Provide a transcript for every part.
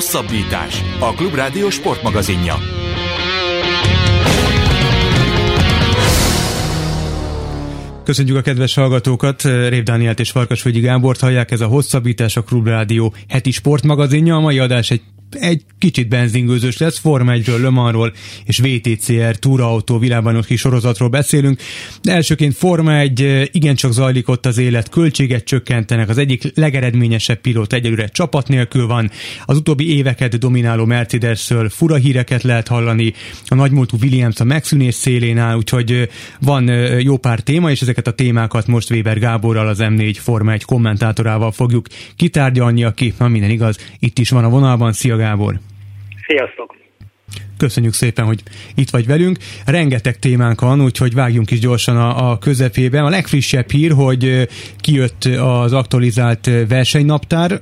Hosszabbítás. A Klubrádió sportmagazinja. Köszönjük a kedves hallgatókat, Rév Dánielt és Farkas Gábort hallják, ez a Hosszabbítás a Klubrádió heti sportmagazinja. A mai adás egy egy kicsit benzingőzős lesz, Forma 1-ről, Le és VTCR túraautó világbajnoki sorozatról beszélünk. De elsőként Forma 1 igencsak zajlik ott az élet, költséget csökkentenek, az egyik legeredményesebb pilót egyelőre csapat nélkül van, az utóbbi éveket domináló Mercedesről fura híreket lehet hallani, a nagymúltú Williams a megszűnés szélén áll, úgyhogy van jó pár téma, és ezeket a témákat most Weber Gáborral, az M4 Forma 1 kommentátorával fogjuk kitárgyalni, aki, ha minden igaz, itt is van a vonalban. Szia Gábor! Sziasztok! Köszönjük szépen, hogy itt vagy velünk. Rengeteg témánk van, úgyhogy vágjunk is gyorsan a, a közepébe. A legfrissebb hír, hogy kijött az aktualizált versenynaptár,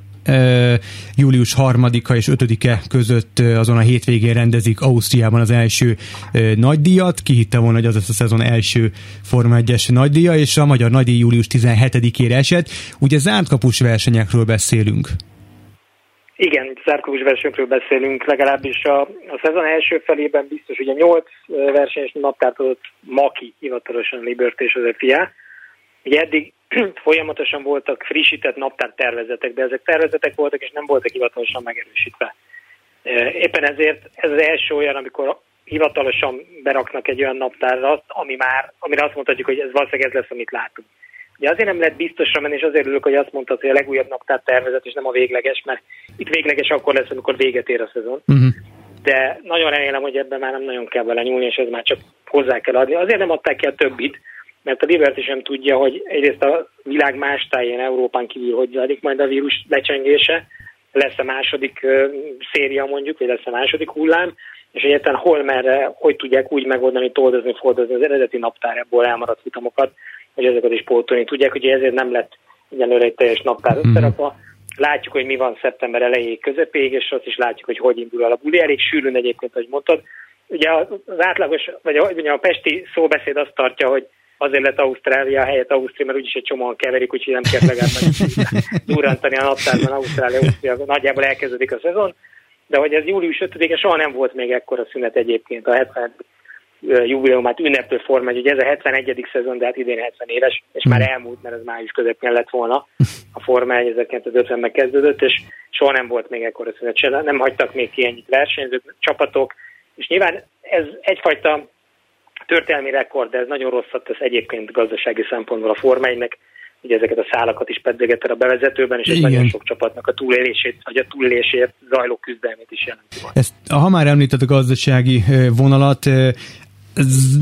július 3-a és 5-e között azon a hétvégén rendezik Ausztriában az első nagydíjat. Ki hitte volna, hogy az lesz a szezon első Forma 1-es nagydíja, és a magyar nagydíj július 17-ére esett. Ugye zárt kapus versenyekről beszélünk. Igen, zárkóbus versenyről beszélünk, legalábbis a, a szezon első felében biztos, hogy a nyolc versenyes naptárt adott Maki hivatalosan Liberty és az FIA. Ugye eddig folyamatosan voltak frissített naptár tervezetek, de ezek tervezetek voltak, és nem voltak hivatalosan megerősítve. Éppen ezért ez az első olyan, amikor hivatalosan beraknak egy olyan naptárra, ami már, amire azt mondhatjuk, hogy ez valószínűleg ez lesz, amit látunk. Ugye azért nem lehet biztosra menni, és azért örülök, hogy azt mondtad, hogy a legújabb naptár tervezet, és nem a végleges, mert itt végleges akkor lesz, amikor véget ér a szezon. Uh-huh. De nagyon remélem, hogy ebben már nem nagyon kell vele nyúlni, és ez már csak hozzá kell adni. Azért nem adták ki a többit, mert a Liberty sem tudja, hogy egyrészt a világ más tájén, Európán kívül hogy zajlik majd a vírus lecsengése, lesz a második széria mondjuk, vagy lesz a második hullám, és egyáltalán hol merre, hogy tudják úgy megoldani, toldozni, fordozni az eredeti naptárából elmaradt futamokat, hogy ezeket is pótolni tudják, hogy ezért nem lett egyenlőre egy teljes naptár mm. összerakva. Látjuk, hogy mi van szeptember elejéig közepéig, és azt is látjuk, hogy hogy indul el a buli. Elég sűrűn egyébként, ahogy mondtad. Ugye az átlagos, vagy a, a pesti szóbeszéd azt tartja, hogy azért lett Ausztrália helyett Ausztria, mert úgyis egy csomóan keverik, úgyhogy nem kell legalább durrantani a naptárban Ausztrália, Ausztria, nagyjából elkezdődik a szezon. De hogy ez július 5-e soha nem volt még ekkora szünet egyébként a 70 jubileumát ünneplő forma, hogy ez a 71. szezon, de hát idén 70 éves, és már hmm. elmúlt, mert ez május közepén lett volna. A Forma 1 1950-ben kezdődött, és soha nem volt még ekkor szünet, se nem hagytak még ki ennyit versenyzők, csapatok, és nyilván ez egyfajta történelmi rekord, de ez nagyon rosszat tesz egyébként gazdasági szempontból a Forma 1-nek, ugye ezeket a szálakat is pedzegetett a bevezetőben, és ez nagyon sok csapatnak a túlélését, vagy a túlélésért zajló küzdelmét is jelenti. Ezt, ha már említett a gazdasági vonalat,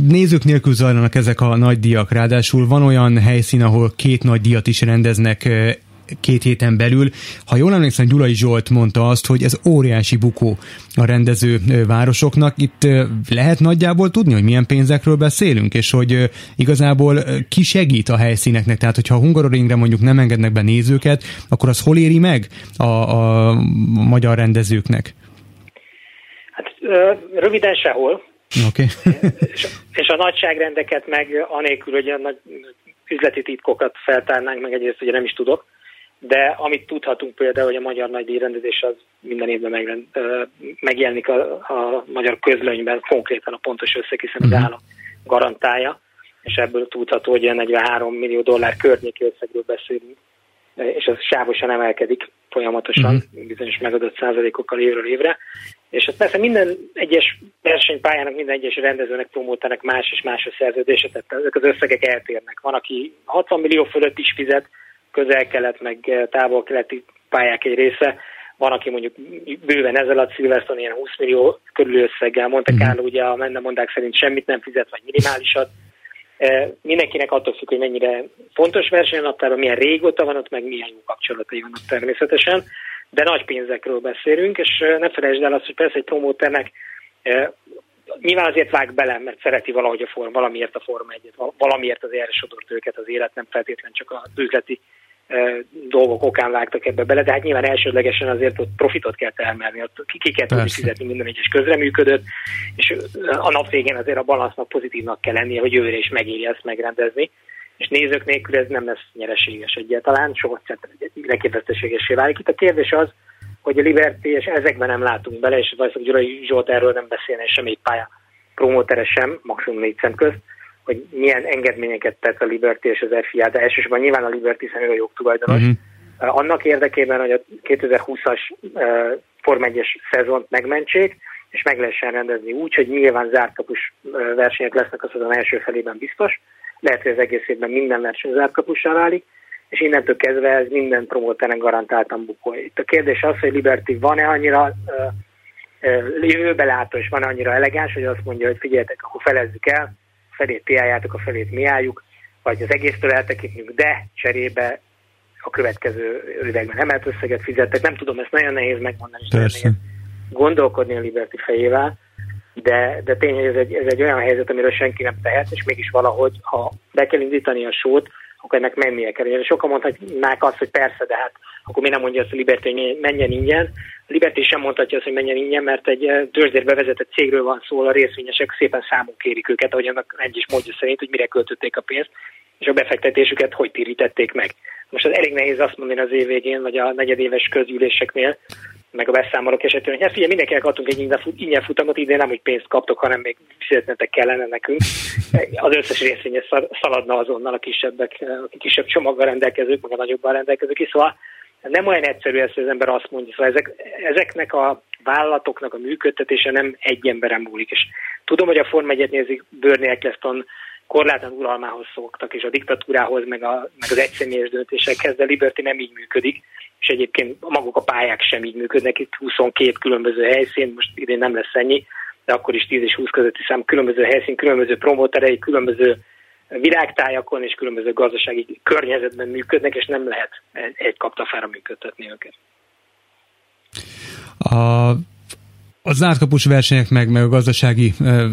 nézők nélkül zajlanak ezek a nagy díjak, ráadásul van olyan helyszín, ahol két nagy díjat is rendeznek két héten belül. Ha jól emlékszem, Gyulai Zsolt mondta azt, hogy ez óriási bukó a rendező városoknak. Itt lehet nagyjából tudni, hogy milyen pénzekről beszélünk, és hogy igazából ki segít a helyszíneknek. Tehát, hogyha a Hungaroringre mondjuk nem engednek be nézőket, akkor az hol éri meg a, a magyar rendezőknek? Hát röviden sehol Okay. és, és a nagyságrendeket meg anélkül, hogy a nagy üzleti titkokat feltárnánk, meg egyrészt ugye nem is tudok, de amit tudhatunk például, hogy a magyar nagy díjrendezés az minden évben megrend, megjelenik a, a magyar közlönyben konkrétan a pontos összeg, hiszen az mhm. állam garantálja, és ebből tudható, hogy ilyen 43 millió dollár környéki összegről beszélünk, és ez sávosan emelkedik folyamatosan, uh-huh. bizonyos megadott százalékokkal évről évre. És ez persze minden egyes versenypályának, minden egyes rendezőnek, promótának más és más a szerződése, tehát ezek az összegek eltérnek. Van, aki 60 millió fölött is fizet, közel-kelet, meg távol-keleti pályák egy része, van, aki mondjuk bőven ezzel a Silverstone ilyen 20 millió körül összeggel, mondta uh-huh. Kárló, ugye a mondák szerint semmit nem fizet, vagy minimálisat. Mindenkinek attól függ, hogy mennyire fontos versenynaptárban, milyen régóta van ott, meg milyen jó kapcsolatai vannak természetesen de nagy pénzekről beszélünk, és ne felejtsd el azt, hogy persze egy promóternek nyilván azért vág bele, mert szereti valahogy a form, valamiért a Forma egyet, valamiért az erre sodort őket az élet, nem feltétlen csak az üzleti dolgok okán vágtak ebbe bele, de hát nyilván elsődlegesen azért ott profitot kell termelni, ott ki, kell tudni fizetni minden egyes közreműködött, és a nap végén azért a balansznak pozitívnak kell lennie, hogy jövőre is megéri ezt megrendezni. És nézők nélkül ez nem lesz nyereséges egyáltalán, soha mindenképp veszteségesé válik. Itt a kérdés az, hogy a Liberty, és ezekben nem látunk bele, és valószínűleg Gyurai Zsolt erről nem beszélne semmit pálya promótere sem, maximum négy szem közt, hogy milyen engedményeket tett a Liberty és az FIA, de elsősorban nyilván a Liberty, hiszen ő a jogtulajdonos. Uh-huh. Annak érdekében, hogy a 2020-as Form 1-es szezont megmentsék, és meg lehessen rendezni úgy, hogy nyilván zártkapus versenyek lesznek a szezon első felében biztos. Lehet, hogy az egész évben minden verseny zártkapussá válik, és innentől kezdve ez minden promóteren garantáltan bukol. Itt a kérdés az, hogy Liberty van-e annyira jövőbe látó, és van annyira elegáns, hogy azt mondja, hogy figyeljetek, akkor felezzük el, felét ti álljátok, a felét mi álljuk, vagy az egésztől eltekintünk, de cserébe a következő üvegben emelt összeget fizettek. Nem tudom, ezt nagyon nehéz megmondani. Persze. Gondolkodni a Liberty fejével, de, de tény, hogy ez egy, ez egy olyan helyzet, amiről senki nem tehet, és mégis valahogy, ha be kell indítani a sót, akkor ennek mennie kell. Sokan mondhatnák azt, hogy persze, de hát akkor mi nem mondja azt a Liberty, hogy menjen ingyen. A Liberty sem mondhatja azt, hogy menjen ingyen, mert egy eh, tőzsdérbe vezetett cégről van szó, a részvényesek szépen számon kérik őket, ahogy annak egy is módja szerint, hogy mire költötték a pénzt, és a befektetésüket hogy térítették meg. Most az elég nehéz azt mondani az év végén, vagy a negyedéves közgyűléseknél, meg a beszámolók esetén, hogy hát figyelj, mindenkinek adtunk egy ingyen futamot, idén nem, hogy pénzt kaptok, hanem még fizetnetek kellene nekünk. Az összes részvényes szaladna azonnal a kisebbek, a kisebb csomaggal rendelkezők, meg a nagyobban rendelkezők is. Szóval nem olyan egyszerű ez, hogy az ember azt mondja. Szóval ezek, ezeknek a vállalatoknak a működtetése nem egy emberen múlik. És tudom, hogy a Form 1 nézik Bernie Eccleston korlátlan uralmához szoktak, és a diktatúrához, meg, a, meg az egyszemélyes döntésekhez, de Liberty nem így működik, és egyébként maguk a pályák sem így működnek, itt 22 különböző helyszín, most idén nem lesz ennyi, de akkor is 10 és 20 közötti szám, különböző helyszín, különböző promóterei, különböző világtájakon és különböző gazdasági környezetben működnek, és nem lehet egy kaptafára működtetni őket. A a zárt versenyek meg, meg a gazdasági e,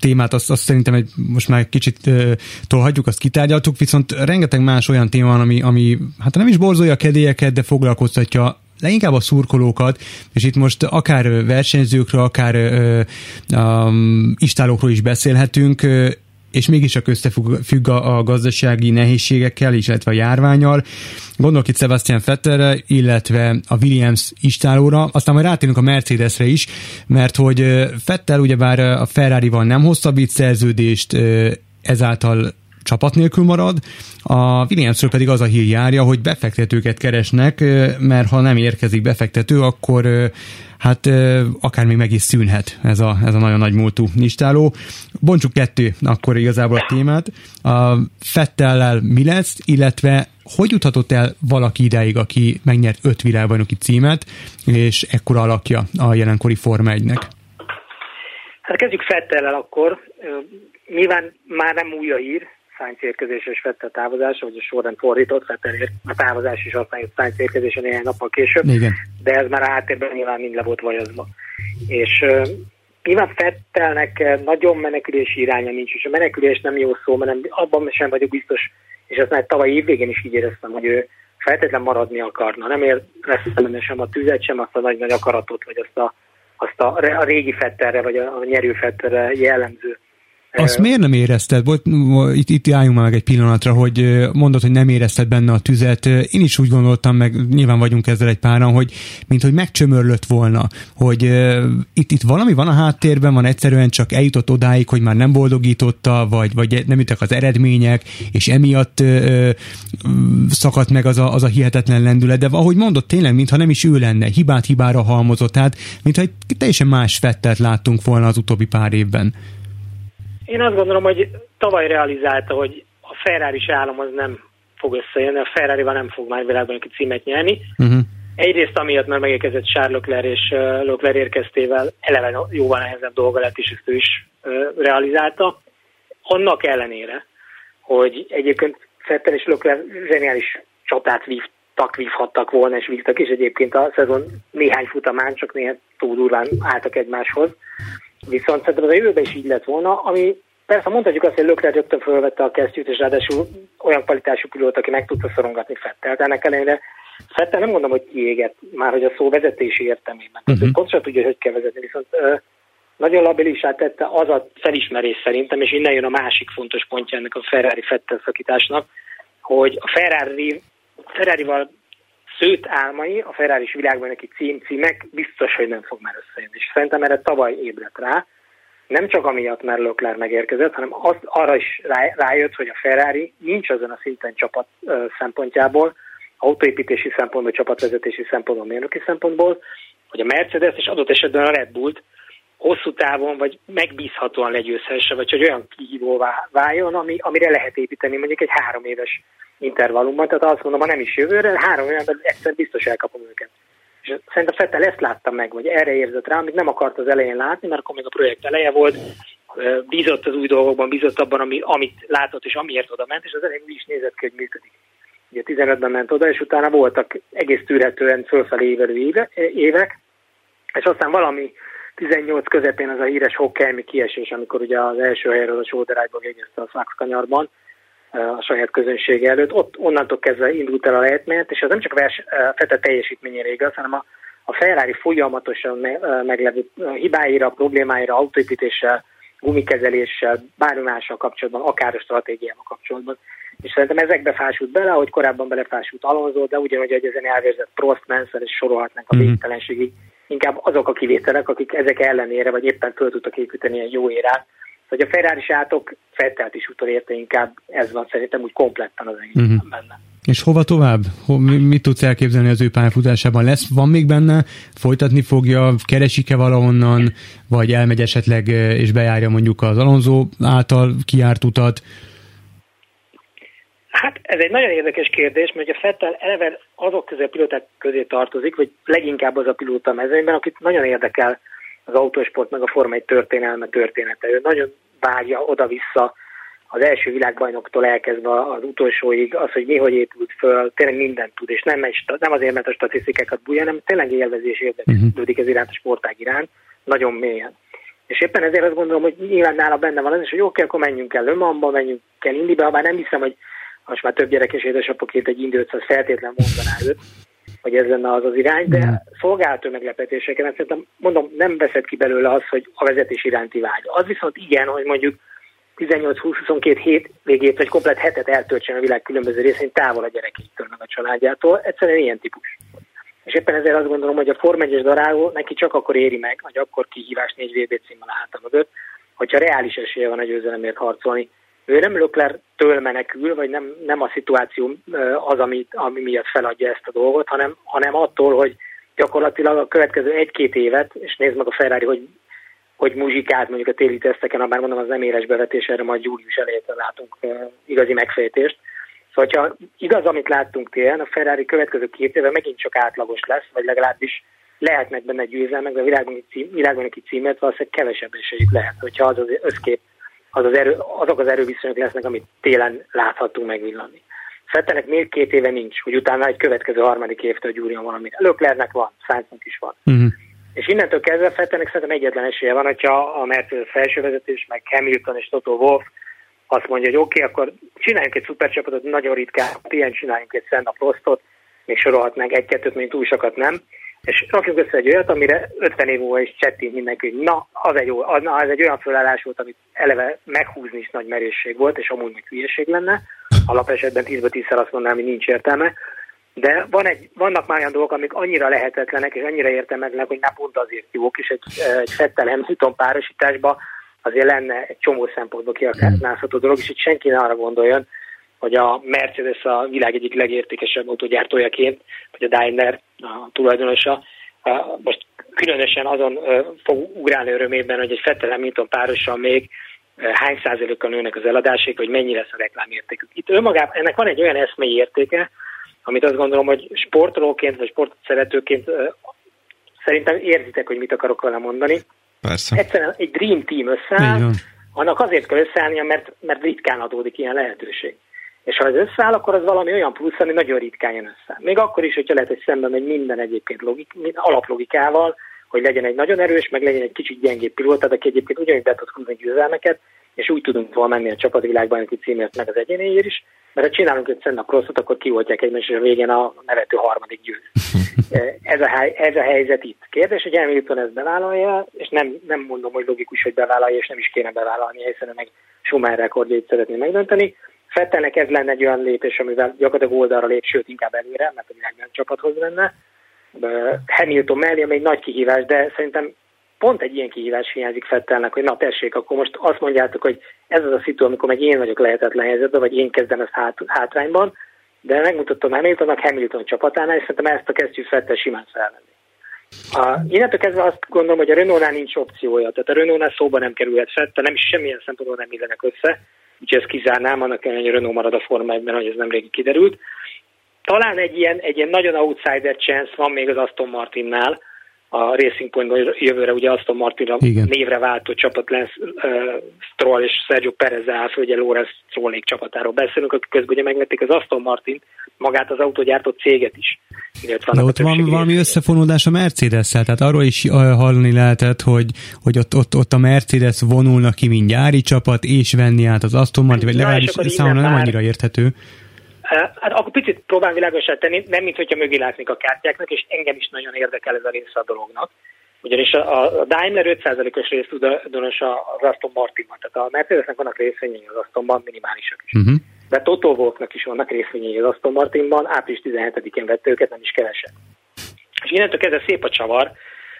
témát azt, azt szerintem egy, most már egy kicsit e, tolhatjuk, azt kitárgyaltuk, viszont rengeteg más olyan téma van, ami, ami hát nem is borzolja a kedélyeket, de foglalkoztatja leginkább a szurkolókat, és itt most akár versenyzőkről, akár ö, um, istálókról is beszélhetünk, és mégiscsak összefügg a, a gazdasági nehézségekkel, illetve a járványal. Gondolok itt Sebastian Vettelre, illetve a Williams istálóra, aztán majd rátérünk a Mercedesre is, mert hogy Vettel ugyebár a Ferrari-val nem hosszabbít szerződést, ezáltal csapat nélkül marad, a Williamsről pedig az a hír járja, hogy befektetőket keresnek, mert ha nem érkezik befektető, akkor hát akár még meg is szűnhet ez a, ez a nagyon nagy múltú listáló. Bontsuk kettő akkor igazából a témát. A Fettellel mi lesz, illetve hogy juthatott el valaki ideig, aki megnyert öt világbajnoki címet, és ekkora alakja a jelenkori Forma 1-nek? Hát kezdjük Fettellel akkor. Nyilván már nem új a hír, Sainz érkezése és Vettel távozása, vagy a sorrend fordított, Vettel ér, a távozás is aztán jött Sainz érkezése néhány nappal később, Igen. de ez már a háttérben nyilván mind le volt vajazva. És uh, nyilván Fettelnek nagyon menekülési iránya nincs, és a menekülés nem jó szó, mert nem, abban sem vagyok biztos, és azt már tavaly évvégén is így éreztem, hogy ő feltétlen maradni akarna. Nem ér lesz sem a tüzet, sem azt a nagy-nagy akaratot, vagy azt a, azt a, a régi Fettelre, vagy a, a nyerő Fettelre jellemző azt miért nem érezted? Volt, itt, itt álljunk meg egy pillanatra, hogy mondod, hogy nem érezted benne a tüzet. Én is úgy gondoltam, meg nyilván vagyunk ezzel egy páran, hogy mint hogy megcsömörlött volna, hogy itt, itt valami van a háttérben, van egyszerűen csak eljutott odáig, hogy már nem boldogította, vagy, vagy nem jöttek az eredmények, és emiatt uh, szakadt meg az a, az a hihetetlen lendület, de ahogy mondott, tényleg, mintha nem is ő lenne, hibát hibára halmozott, tehát mintha egy teljesen más fettet láttunk volna az utóbbi pár évben. Én azt gondolom, hogy tavaly realizálta, hogy a Ferrari állam az nem fog összejönni, a ferrari nem fog már világban egy címet nyerni. Uh-huh. Egyrészt amiatt, mert megérkezett Charles Leclerc és uh, Leclerc érkeztével eleve jóval nehezebb dolga lett, és ezt ő is uh, realizálta. Annak ellenére, hogy egyébként Fettel és Leclerc zseniális csatát vívtak, vívhattak volna, és vívtak, és egyébként a szezon néhány futamán csak néha túl durván álltak egymáshoz. Viszont szerintem az a jövőben is így lett volna, ami persze mondhatjuk azt, hogy Lökler rögtön felvette a kesztyűt, és ráadásul olyan kvalitású pilóta, aki meg tudta szorongatni Fettelt. Ennek ellenére Fettel nem mondom, hogy kiégett, már hogy a szó vezetési értelmében. Uh-huh. Pontosan tudja, hogy kell vezetni, viszont ö, nagyon labilisát tette az a felismerés szerintem, és innen jön a másik fontos pontja ennek a Ferrari Fettel szakításnak, hogy a Ferrari, Ferrari-val szőtt álmai, a Ferrari világban neki cím, címek biztos, hogy nem fog már összejönni. És szerintem erre tavaly ébredt rá, nem csak amiatt, mert Leclerc megérkezett, hanem az, arra is rájött, hogy a Ferrari nincs azon a szinten csapat szempontjából, autóépítési szempontból, csapatvezetési szempontból, mérnöki szempontból, hogy a Mercedes és adott esetben a Red Bullt hosszú távon, vagy megbízhatóan legyőzhesse, vagy hogy olyan kihívóvá váljon, ami, amire lehet építeni mondjuk egy három éves intervallumban. Tehát azt mondom, ha nem is jövőre, három évben egyszer biztos elkapom őket. És szerintem Fettel ezt látta meg, vagy erre érzett rá, amit nem akart az elején látni, mert akkor még a projekt eleje volt, bízott az új dolgokban, bízott abban, ami, amit látott, és amiért oda ment, és az elején úgy is nézett ki, hogy működik. Ugye 15-ben ment oda, és utána voltak egész tűretően fölfelé évelő évek, és aztán valami 18 közepén az a híres Hockeymi kiesés, amikor ugye az első helyről a sóderágyba végezte a Szax kanyarban, a saját közönsége előtt. Ott onnantól kezdve indult el a lehetményt, és ez nem csak vers, Fete teljesítményére igaz, hanem a, a Ferrari folyamatosan me, meglevő hibáira, problémáira, autóépítéssel, gumikezeléssel, bármi mással kapcsolatban, akár a stratégiával kapcsolatban. És szerintem ezekbe fásult bele, ahogy korábban belefásult Alonso, de ugyanúgy, hogy ezen elvérzett Prost, Mansell, és sorolhatnánk a mhm. végtelenségig. Inkább azok a kivételek, akik ezek ellenére, vagy éppen föl tudtak építeni egy jó érát, hogy a Ferrari sátok Fettelt is utolérte, inkább ez van szerintem úgy kompletten az egész uh-huh. benne. És hova tovább? Mit tudsz elképzelni az ő pályafutásában? Lesz, van még benne? Folytatni fogja? Keresik-e valahonnan? Vagy elmegy esetleg és bejárja mondjuk az Alonso által kiárt utat? Hát ez egy nagyon érdekes kérdés, mert a Fettel eleve azok közé a pilóták közé tartozik, vagy leginkább az a pilóta mezőnyben, akit nagyon érdekel az autósport meg a Forma 1 történelme története. Ő nagyon vágja oda-vissza az első világbajnoktól elkezdve az utolsóig, az, hogy mi hogy épült föl, tényleg mindent tud, és nem, egy, nem azért, mert a statisztikákat bújja, hanem tényleg élvezés érdeklődik uh-huh. ez iránt a sportág iránt, nagyon mélyen. És éppen ezért azt gondolom, hogy nyilván nála benne van az is, hogy oké, akkor menjünk el Lömanba, menjünk el Indibe, bár nem hiszem, hogy most már több gyerekes édesapokét egy Indi 500 feltétlen mondaná őt, hogy ez lenne az az irány, de mm. szolgáltó meglepetéseken, hát szerintem mondom, nem veszed ki belőle az, hogy a vezetés iránti vágy. Az viszont igen, hogy mondjuk 18-20-22 hét végét, vagy komplet hetet eltöltsen a világ különböző részén távol a gyerekétől, meg a családjától. Egyszerűen ilyen típus. És éppen ezért azt gondolom, hogy a Form 1 daráló neki csak akkor éri meg, vagy akkor kihívás négy VB címmel a háta mögött, hogyha reális esélye van a győzelemért harcolni. Ő nem Lökler től menekül, vagy nem, nem a szituáció az, ami, ami miatt feladja ezt a dolgot, hanem, hanem attól, hogy gyakorlatilag a következő egy-két évet, és nézd meg a Ferrari, hogy hogy muzsikált mondjuk a téli teszteken, bár mondom, az nem éles bevetés, erre majd július elején látunk igazi megfejtést. Szóval, ha igaz, amit láttunk télen, a Ferrari következő két éve megint csak átlagos lesz, vagy legalábbis lehetnek benne győzelmek, de a világbajnoki cím, világbajnoki címet valószínűleg kevesebb esélyük lehet, hogyha az az összkép, az az erő, azok az erőviszonyok lesznek, amit télen láthatunk megvillanni. Fettelnek még két éve nincs, hogy utána egy következő harmadik évtől gyúrjon valamit. Löklernek van, Sainznak is van. Uh-huh. És innentől kezdve Fettelnek szerintem egyetlen esélye van, hogyha a Mercedes felsővezetés, meg Hamilton és Toto Wolff azt mondja, hogy oké, okay, akkor csináljunk egy szupercsapatot, nagyon ritkán, ilyen csináljunk egy Senna Prostot, még sorolhatnánk egy-kettőt, mint túl sokat nem, és rakjuk össze egy olyat, amire 50 év múlva is csettint mindenki, hogy na, az egy, az, az egy olyan felállás volt, amit eleve meghúzni is nagy merészség volt, és amúgy meg hülyeség lenne. Alapesetben 10 tízszer azt mondanám, hogy nincs értelme. De van egy, vannak már olyan dolgok, amik annyira lehetetlenek, és annyira értelmetlenek, hogy nem pont azért jók, és egy, egy Fettel Hamilton párosításba azért lenne egy csomó szempontból kiaknázható dolog, és itt senki ne arra gondoljon, hogy a Mercedes a világ egyik legértékesebb autógyártójaként, vagy a Daimler a tulajdonosa, most különösen azon fog ugrálni örömében, hogy egy Fettel Hamilton párossal még hány százalékkal nőnek az eladások, hogy mennyi lesz a reklámértékük. Itt önmagában ennek van egy olyan eszmei értéke, amit azt gondolom, hogy sportolóként vagy sportszeretőként szerintem érzitek, hogy mit akarok vele mondani. Persze. Egyszerűen egy dream team összeáll, annak azért kell összeállnia, mert, mert ritkán adódik ilyen lehetőség. És ha ez összeáll, akkor az valami olyan plusz, ami nagyon ritkán jön össze. Még akkor is, hogyha lehet, hogy szemben megy minden egyébként logik, alaplogikával, hogy legyen egy nagyon erős, meg legyen egy kicsit gyengébb pilóta, aki egyébként ugyanúgy be tud húzni győzelmeket, és úgy tudunk volna menni a csapatvilágbajnoki címért meg az egyénéért is, mert ha csinálunk egy stand crossot, akkor kioltják egymást, és a végén a nevető harmadik győz. ez, a, ez a helyzet itt. Kérdés, hogy Hamilton ezt bevállalja, és nem, nem mondom, hogy logikus, hogy bevállalja, és nem is kéne bevállalni, hiszen meg Schumacher rekordjait szeretné megdönteni. Fettelnek ez lenne egy olyan lépés, amivel gyakorlatilag oldalra lép, sőt inkább előre, mert a világban csapathoz lenne. Hamilton mellé, ami egy nagy kihívás, de szerintem pont egy ilyen kihívás hiányzik Fettelnek, hogy na tessék, akkor most azt mondjátok, hogy ez az a szitu, amikor meg én vagyok lehetetlen helyzetben, vagy én kezdem ezt hát, hátrányban, de megmutattam Hamiltonnak Hamilton csapatánál, és szerintem ezt a kesztyűt Fettel simán felvenni. A, innentől kezdve azt gondolom, hogy a Renault-nál nincs opciója, tehát a Renault-nál szóba nem kerülhet Fettel, nem is semmilyen szempontból nem illenek össze, úgyhogy ezt kizárnám, annak ellenére, hogy Renault marad a Forma 1 hogy ez nem régi kiderült. Talán egy ilyen, egy ilyen nagyon outsider chance van még az Aston Martinnál, a Racing Pointban jövőre ugye Aston Martinra Igen. névre váltó csapat lesz uh, Stroll és Sergio Perez áll, ugye Lorenz Strollék csapatáról beszélünk, akik közben ugye megvették az Aston Martin, magát az autógyártó céget is. De ott van valami összefonódás a mercedes tehát arról is hallani lehetett, hogy, hogy ott, ott, ott a Mercedes vonulna ki, mint gyári csapat, és venni át az Aston Martin, vagy legalábbis számomra nem annyira érthető. Hát akkor picit próbálom világosát tenni, nem mint hogyha mögé látnék a kártyáknak, és engem is nagyon érdekel ez a része a dolognak. Ugyanis a, a Daimler 5%-os részt tulajdonos az Aston Martinban, tehát a Mercedesnek vannak részvényei az Astonban, minimálisak is. Uh-huh. De Toto Wolfnak is vannak részvényei az Aston Martinban, április 17-én vett őket, nem is keveset. És innentől kezdve szép a csavar,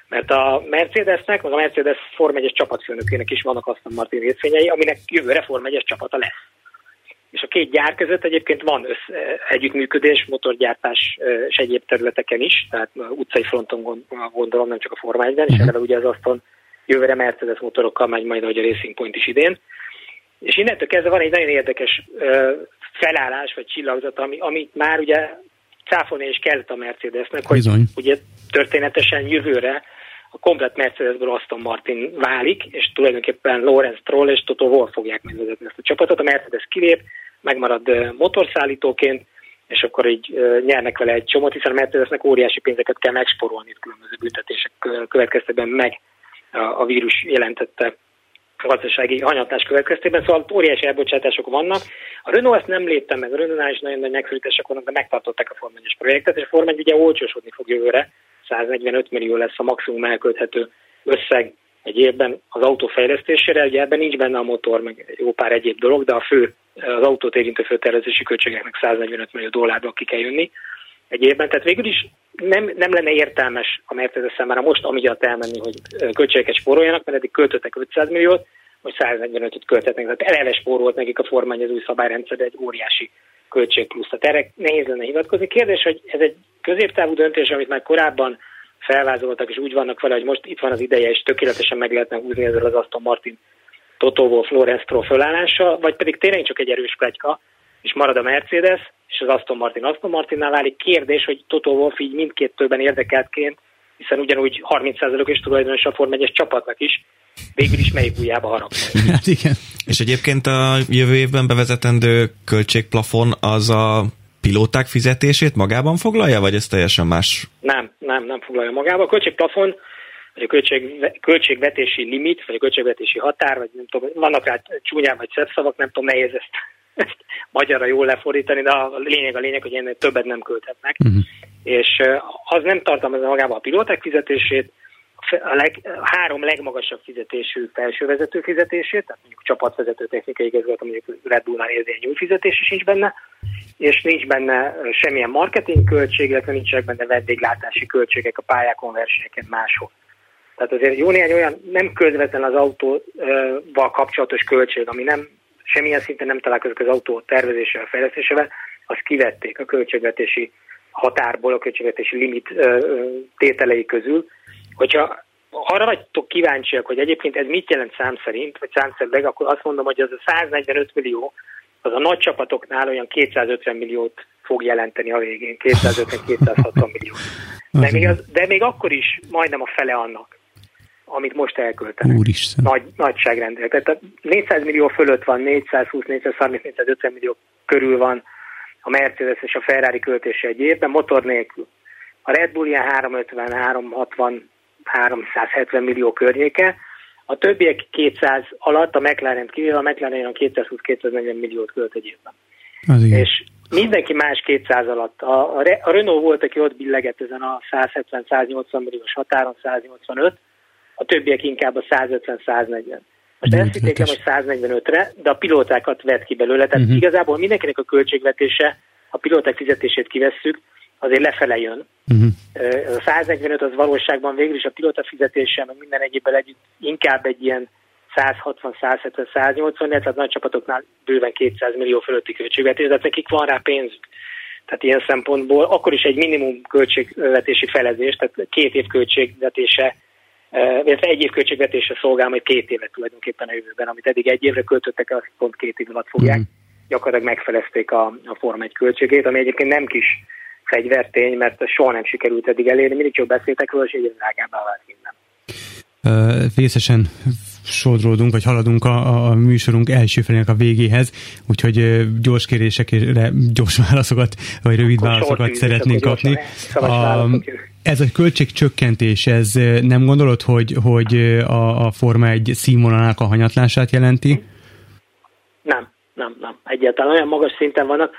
mert a Mercedesnek, meg a Mercedes Form 1-es csapatfőnökének is vannak Aston Martin részvényei, aminek jövőre Form 1-es csapata lesz és a két gyár között egyébként van össze, együttműködés, motorgyártás és egyéb területeken is, tehát utcai fronton gondolom, nem csak a Forma 1 és uh-huh. eleve ugye az Aston jövőre Mercedes motorokkal megy majd, ahogy a Racing Point is idén. És innentől kezdve van egy nagyon érdekes felállás, vagy csillagzat, ami, amit már ugye cáfolni is kellett a Mercedesnek, hogy Bizony. ugye történetesen jövőre a komplet Mercedesből Aston Martin válik, és tulajdonképpen Lorenz Troll és Toto Wolff fogják megvezetni ezt a csapatot. A Mercedes kilép, megmarad motorszállítóként, és akkor így nyernek vele egy csomót, hiszen a Mercedesnek óriási pénzeket kell megsporolni itt különböző büntetések következtében meg a vírus jelentette gazdasági hanyatás következtében, szóval óriási elbocsátások vannak. A Renault ezt nem lépte meg, a Renault-nál is nagyon nagy megszorítások vannak, de megtartották a Form projektet, és a Form ugye olcsósodni fog jövőre, 145 millió lesz a maximum elkölthető összeg egy évben az autó fejlesztésére, ugye ebben nincs benne a motor, meg jó pár egyéb dolog, de a fő, az autót érintő főtervezési költségeknek 145 millió dollárba ki kell jönni egy évben. Tehát végül is nem, nem lenne értelmes a Mercedes számára most amiatt elmenni, hogy költségeket spóroljanak, mert eddig költöttek 500 milliót, vagy 145-öt költetnek. Tehát eleve spórolt nekik a formány az új szabályrendszer, de egy óriási költség plusz. Tehát erre nehéz lenne hivatkozni. Kérdés, hogy ez egy középtávú döntés, amit már korábban felvázoltak, és úgy vannak vele, hogy most itt van az ideje, és tökéletesen meg lehetne húzni ezzel az Aston Martin Toto Wolff Lorenz Pro fölállása, vagy pedig tényleg csak egy erős plegyka, és marad a Mercedes, és az Aston Martin Aston Martinnál válik. Kérdés, hogy Toto Wolff így mindkét többen érdekeltként, hiszen ugyanúgy 30%-os tulajdonos a Form 1 csapatnak is, végül is melyik ujjába harap. Hát igen. És egyébként a jövő évben bevezetendő költségplafon az a pilóták fizetését magában foglalja, vagy ez teljesen más? Nem, nem, nem foglalja magába. A költségplafon, vagy a költség, költségvetési limit, vagy a költségvetési határ, vagy nem tudom, vannak rá csúnyán vagy szebb szavak, nem tudom, nehéz ezt, ezt magyarra jól lefordítani, de a lényeg a lényeg, hogy ennél többet nem költhetnek. Uh-huh. És az nem tartalmazza magába a pilóták fizetését, a, leg, három legmagasabb fizetésű felsővezető fizetését, tehát mondjuk csapatvezető technikai igazgató, mondjuk Red Bullnál új fizetés is nincs benne, és nincs benne semmilyen marketing költség, illetve nincsenek benne vendéglátási költségek a pályákon, versenyeken máshol. Tehát azért jó néhány olyan nem közvetlen az autóval kapcsolatos költség, ami nem semmilyen szinten nem találkozik az autó tervezésével, fejlesztésével, azt kivették a költségvetési határból, a költségvetési limit tételei közül, Hogyha arra vagytok kíváncsiak, hogy egyébként ez mit jelent szám szerint, vagy számszerűleg, akkor azt mondom, hogy az a 145 millió, az a nagy csapatoknál olyan 250 milliót fog jelenteni a végén, 250-260 millió. De még, az, de még akkor is majdnem a fele annak, amit most elköltenek. Úristen. Nagy, nagyságrendel. Tehát a 400 millió fölött van, 420, 430, 450 millió körül van a Mercedes és a Ferrari költése egy évben, motor nélkül. A Red Bull ilyen 350, 360 370 millió környéke, a többiek 200 alatt, a McLaren kívül, a McLaren a 220-240 milliót költ egy évben. Az és mindenki más 200 alatt. A, a Renault volt, aki ott billegett ezen a 170-180 milliós határon, 185, a többiek inkább a 150-140. Most ezt hitték hogy 145-re, de a pilótákat vett ki belőle, tehát uh-huh. igazából mindenkinek a költségvetése, a pilóták fizetését kivesszük, azért lefele jön. Uh-huh. A 145 az valóságban végül is a pilóta fizetése, meg minden egyébben együtt inkább egy ilyen 160, 170, 180, tehát nagy csapatoknál bőven 200 millió fölötti költségvetés, de nekik van rá pénzük. Tehát ilyen szempontból akkor is egy minimum költségvetési felezés, tehát két év költségvetése, illetve egy év költségvetése szolgál majd két évet tulajdonképpen a jövőben, amit eddig egy évre költöttek, azt pont két év alatt fogják. Mm. Gyakorlatilag megfelezték a, a Form 1 költségét, ami egyébként nem kis fegyvertény, mert soha nem sikerült eddig elérni, mindig csak beszéltek róla, és egyre drágábbá vált minden. Vészesen sodródunk, vagy haladunk a, a műsorunk első felének a végéhez, úgyhogy gyors kérésekre gyors válaszokat, vagy rövid akkor válaszokat szeretnénk kapni. A, ez a költségcsökkentés, ez nem gondolod, hogy, hogy a, a Forma egy színvonalának a hanyatlását jelenti? Nem, nem, nem. Egyáltalán olyan magas szinten vannak.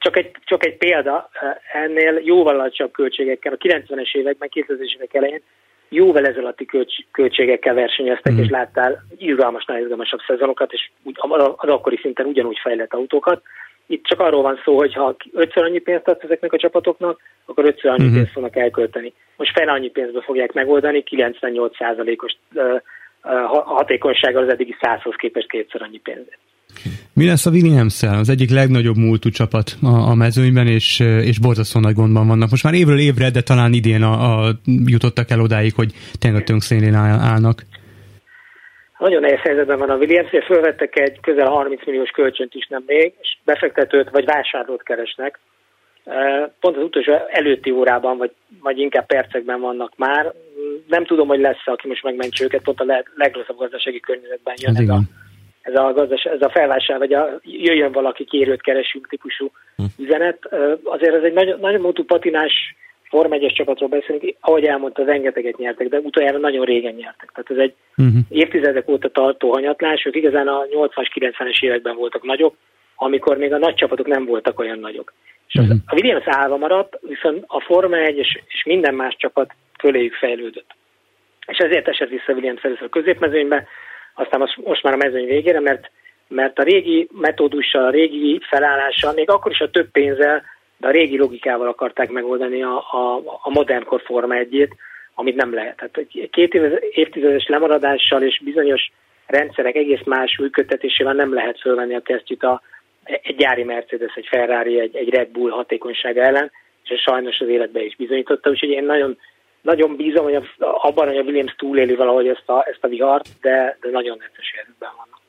Csak egy, csak egy példa, ennél jóval alacsonyabb költségekkel, a 90-es években, 2000-es évek elején jóval ezelőtti költs- költségekkel versenyeztek, mm. és láttál izgalmas, nagyon izgalmasabb szezonokat, és az akkori szinten ugyanúgy fejlett autókat. Itt csak arról van szó, hogy ha ötször annyi pénzt adsz ezeknek a csapatoknak, akkor ötször annyi mm-hmm. pénzt fognak elkölteni. Most fele annyi pénzbe fogják megoldani, 98%-os hatékonysággal az eddigi 100-hoz képest kétszer annyi pénzért. Mi lesz a williams Az egyik legnagyobb múltú csapat a, a mezőnyben, és, és borzasztó nagy gondban vannak. Most már évről évre, de talán idén a, a, jutottak el odáig, hogy tényleg a tönkszélén állnak. Nagyon nehéz helyzetben van a Williams, és fölvettek egy közel 30 milliós kölcsönt is nem még, és befektetőt vagy vásárlót keresnek. Pont az utolsó előtti órában, vagy, vagy inkább percekben vannak már. Nem tudom, hogy lesz aki most megmentse őket, pont a legrosszabb gazdasági környezetben jön hát ez a ez a, gazdas, ez a felvásár, vagy a jöjjön valaki kérőt keresünk típusú hm. üzenet. Azért ez egy nagyon, nagyon módú patinás Form 1 csapatról beszélünk, ahogy elmondta, rengeteget nyertek, de utoljára nagyon régen nyertek. Tehát ez egy uh-huh. évtizedek óta tartó hanyatlás, ők igazán a 80-as, 90-es években voltak nagyok, amikor még a nagy csapatok nem voltak olyan nagyok. És uh-huh. a Williams állva maradt, viszont a Forma 1 és, és minden más csapat föléjük fejlődött. És ezért esett vissza Williams először a középmezőnybe, aztán most, most már a mezőny végére, mert, mert a régi metódussal, a régi felállással, még akkor is a több pénzzel, de a régi logikával akarták megoldani a, a, a modern kor Forma egyét, amit nem lehet. Tehát két évtizedes lemaradással és bizonyos rendszerek egész más működtetésével nem lehet fölvenni a kesztyűt a, egy gyári Mercedes, egy Ferrari, egy, egy Red Bull hatékonysága ellen, és ez sajnos az életbe is bizonyította, úgyhogy én nagyon nagyon bízom hogy abban, hogy a Williams túléli valahogy ezt a, ezt a vihart, de, de nagyon neces helyzetben vannak.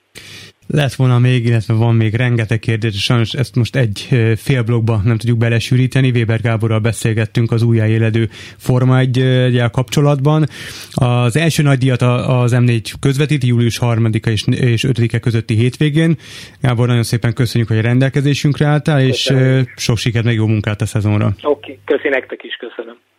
Lett volna még, illetve van még rengeteg kérdés, és sajnos ezt most egy fél blogba nem tudjuk belesűríteni. Weber Gáborral beszélgettünk az újjáéledő Forma 1 kapcsolatban. Az első nagy díjat az M4 közvetít július 3-a és, és 5-e közötti hétvégén. Gábor, nagyon szépen köszönjük, hogy a rendelkezésünkre álltál, Köszönöm. és sok sikert, meg jó munkát a szezonra. Oké, okay. köszönjük nektek is, köszönöm.